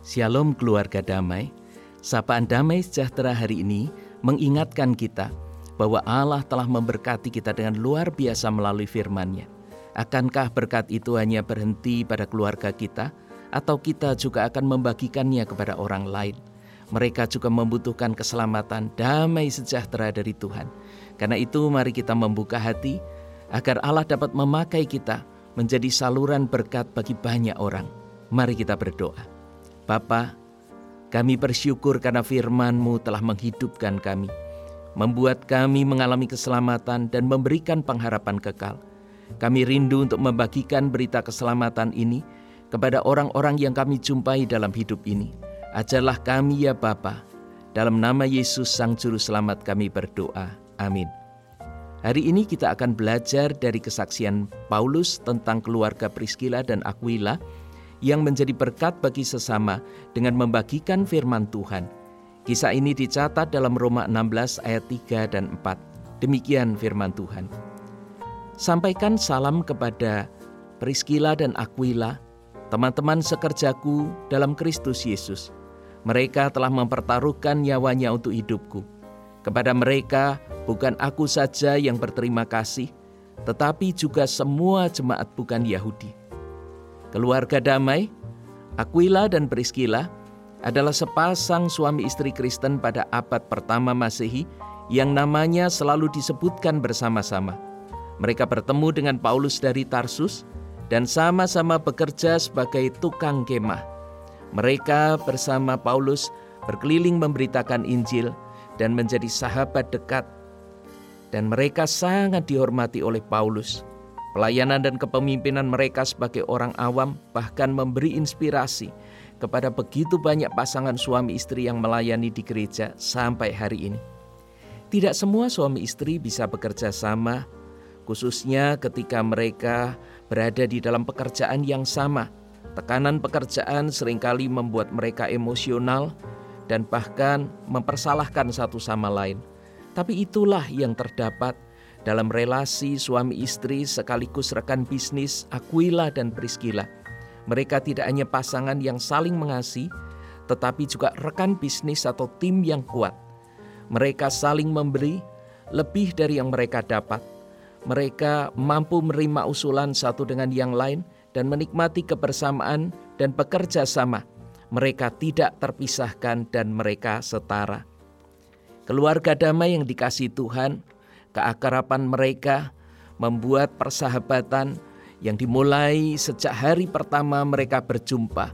Shalom keluarga damai. Sapaan damai sejahtera hari ini mengingatkan kita bahwa Allah telah memberkati kita dengan luar biasa melalui firman-Nya. Akankah berkat itu hanya berhenti pada keluarga kita atau kita juga akan membagikannya kepada orang lain? Mereka juga membutuhkan keselamatan, damai sejahtera dari Tuhan. Karena itu mari kita membuka hati agar Allah dapat memakai kita menjadi saluran berkat bagi banyak orang. Mari kita berdoa. Bapa, kami bersyukur karena firman-Mu telah menghidupkan kami, membuat kami mengalami keselamatan dan memberikan pengharapan kekal. Kami rindu untuk membagikan berita keselamatan ini kepada orang-orang yang kami jumpai dalam hidup ini. Ajarlah kami ya Bapa. Dalam nama Yesus Sang Juru Selamat kami berdoa. Amin. Hari ini kita akan belajar dari kesaksian Paulus tentang keluarga Priscilla dan Aquila yang menjadi berkat bagi sesama dengan membagikan firman Tuhan. Kisah ini dicatat dalam Roma 16 ayat 3 dan 4. Demikian firman Tuhan. Sampaikan salam kepada Priscilla dan Aquila, teman-teman sekerjaku dalam Kristus Yesus. Mereka telah mempertaruhkan nyawanya untuk hidupku. Kepada mereka, bukan aku saja yang berterima kasih, tetapi juga semua jemaat bukan Yahudi. Keluarga damai, Aquila dan Priscilla adalah sepasang suami istri Kristen pada abad pertama Masehi yang namanya selalu disebutkan bersama-sama. Mereka bertemu dengan Paulus dari Tarsus dan sama-sama bekerja sebagai tukang kemah. Mereka bersama Paulus berkeliling memberitakan Injil dan menjadi sahabat dekat. Dan mereka sangat dihormati oleh Paulus. Pelayanan dan kepemimpinan mereka sebagai orang awam bahkan memberi inspirasi kepada begitu banyak pasangan suami istri yang melayani di gereja sampai hari ini. Tidak semua suami istri bisa bekerja sama, khususnya ketika mereka berada di dalam pekerjaan yang sama. Tekanan pekerjaan sering kali membuat mereka emosional dan bahkan mempersalahkan satu sama lain. Tapi itulah yang terdapat dalam relasi suami istri sekaligus rekan bisnis Aquila dan Priscilla. Mereka tidak hanya pasangan yang saling mengasihi, tetapi juga rekan bisnis atau tim yang kuat. Mereka saling memberi lebih dari yang mereka dapat. Mereka mampu menerima usulan satu dengan yang lain dan menikmati kebersamaan dan bekerja sama. Mereka tidak terpisahkan dan mereka setara. Keluarga damai yang dikasih Tuhan keakraban mereka, membuat persahabatan yang dimulai sejak hari pertama mereka berjumpa.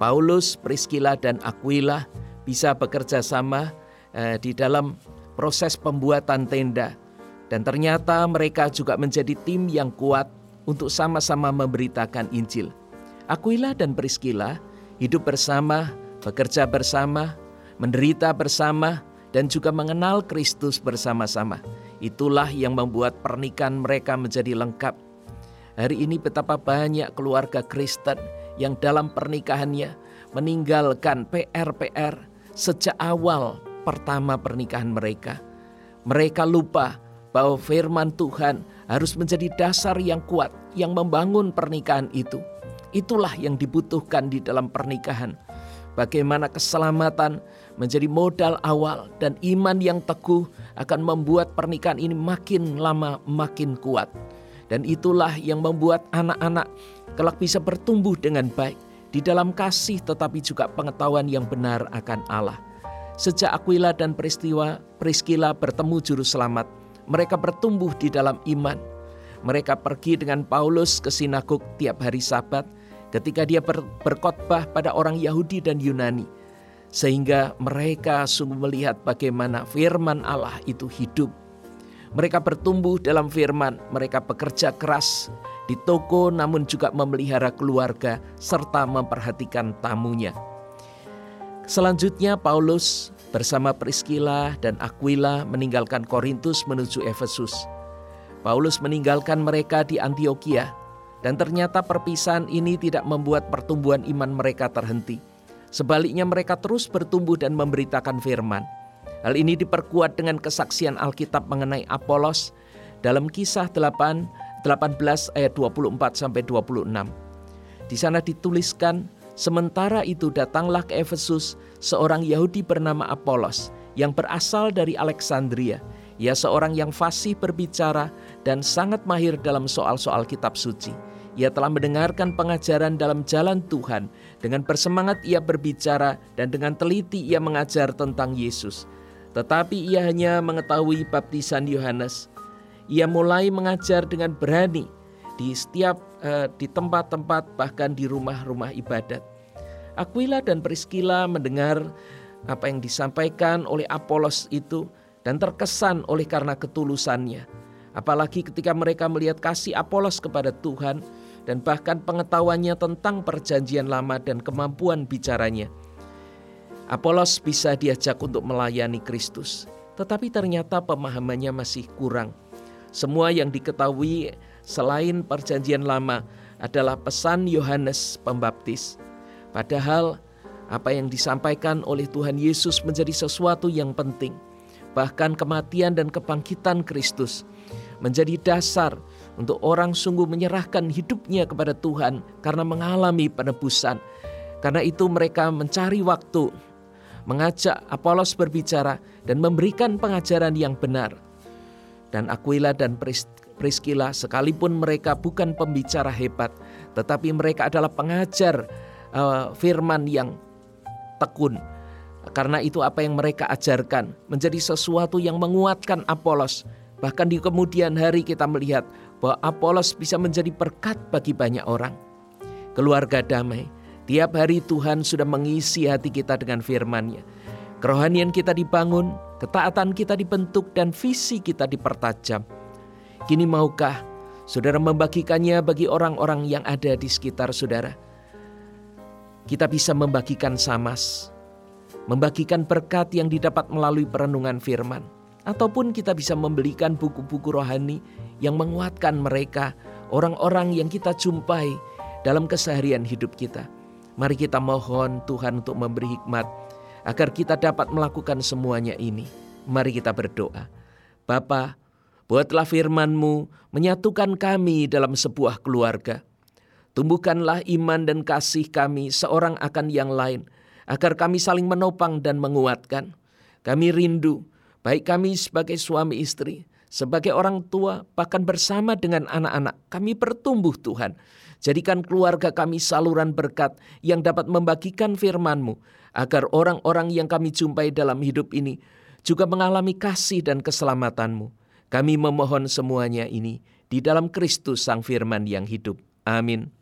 Paulus, Priscilla, dan Aquila bisa bekerja sama eh, di dalam proses pembuatan tenda. Dan ternyata mereka juga menjadi tim yang kuat untuk sama-sama memberitakan Injil. Aquila dan Priscilla hidup bersama, bekerja bersama, menderita bersama, dan juga mengenal Kristus bersama-sama. Itulah yang membuat pernikahan mereka menjadi lengkap. Hari ini betapa banyak keluarga Kristen yang dalam pernikahannya meninggalkan PR-PR sejak awal pertama pernikahan mereka. Mereka lupa bahwa firman Tuhan harus menjadi dasar yang kuat yang membangun pernikahan itu. Itulah yang dibutuhkan di dalam pernikahan. Bagaimana keselamatan menjadi modal awal dan iman yang teguh akan membuat pernikahan ini makin lama makin kuat. Dan itulah yang membuat anak-anak kelak bisa bertumbuh dengan baik di dalam kasih tetapi juga pengetahuan yang benar akan Allah. Sejak Aquila dan peristiwa Priscilla bertemu juru selamat, mereka bertumbuh di dalam iman. Mereka pergi dengan Paulus ke sinagog tiap hari Sabat ketika dia ber berkhotbah pada orang Yahudi dan Yunani sehingga mereka sungguh melihat bagaimana firman Allah itu hidup. Mereka bertumbuh dalam firman, mereka bekerja keras di toko namun juga memelihara keluarga serta memperhatikan tamunya. Selanjutnya Paulus bersama Priscilla dan Aquila meninggalkan Korintus menuju Efesus. Paulus meninggalkan mereka di Antioquia dan ternyata perpisahan ini tidak membuat pertumbuhan iman mereka terhenti. Sebaliknya mereka terus bertumbuh dan memberitakan firman. Hal ini diperkuat dengan kesaksian Alkitab mengenai Apolos dalam kisah 8, 18 ayat 24 sampai 26. Di sana dituliskan Sementara itu datanglah ke Efesus seorang Yahudi bernama Apolos yang berasal dari Alexandria. Ia seorang yang fasih berbicara dan sangat mahir dalam soal-soal kitab suci. Ia telah mendengarkan pengajaran dalam jalan Tuhan. Dengan bersemangat ia berbicara dan dengan teliti ia mengajar tentang Yesus. Tetapi ia hanya mengetahui baptisan Yohanes. Ia mulai mengajar dengan berani di setiap uh, di tempat-tempat bahkan di rumah-rumah ibadat. Aquila dan Priscilla mendengar apa yang disampaikan oleh Apolos itu dan terkesan oleh karena ketulusannya. Apalagi ketika mereka melihat kasih Apolos kepada Tuhan dan bahkan pengetahuannya tentang perjanjian lama dan kemampuan bicaranya. Apolos bisa diajak untuk melayani Kristus, tetapi ternyata pemahamannya masih kurang. Semua yang diketahui selain perjanjian lama adalah pesan Yohanes Pembaptis. Padahal apa yang disampaikan oleh Tuhan Yesus menjadi sesuatu yang penting. Bahkan kematian dan kebangkitan Kristus menjadi dasar untuk orang sungguh menyerahkan hidupnya kepada Tuhan karena mengalami penebusan. Karena itu mereka mencari waktu mengajak Apolos berbicara dan memberikan pengajaran yang benar. Dan Aquila dan Priscilla sekalipun mereka bukan pembicara hebat, tetapi mereka adalah pengajar uh, firman yang tekun. Karena itu apa yang mereka ajarkan menjadi sesuatu yang menguatkan Apolos. Bahkan di kemudian hari kita melihat bahwa Apolos bisa menjadi berkat bagi banyak orang. Keluarga damai, tiap hari Tuhan sudah mengisi hati kita dengan firman-Nya. Kerohanian kita dibangun, ketaatan kita dibentuk, dan visi kita dipertajam. Kini maukah saudara membagikannya bagi orang-orang yang ada di sekitar saudara? Kita bisa membagikan samas, membagikan berkat yang didapat melalui perenungan firman, ataupun kita bisa membelikan buku-buku rohani yang menguatkan mereka, orang-orang yang kita jumpai dalam keseharian hidup kita. Mari kita mohon Tuhan untuk memberi hikmat agar kita dapat melakukan semuanya ini. Mari kita berdoa. Bapa, Buatlah firman-Mu menyatukan kami dalam sebuah keluarga. Tumbuhkanlah iman dan kasih kami seorang akan yang lain, agar kami saling menopang dan menguatkan. Kami rindu, baik kami sebagai suami istri, sebagai orang tua, bahkan bersama dengan anak-anak, kami bertumbuh Tuhan. Jadikan keluarga kami saluran berkat yang dapat membagikan firman-Mu, agar orang-orang yang kami jumpai dalam hidup ini juga mengalami kasih dan keselamatan-Mu. Kami memohon semuanya ini di dalam Kristus Sang Firman yang hidup. Amin.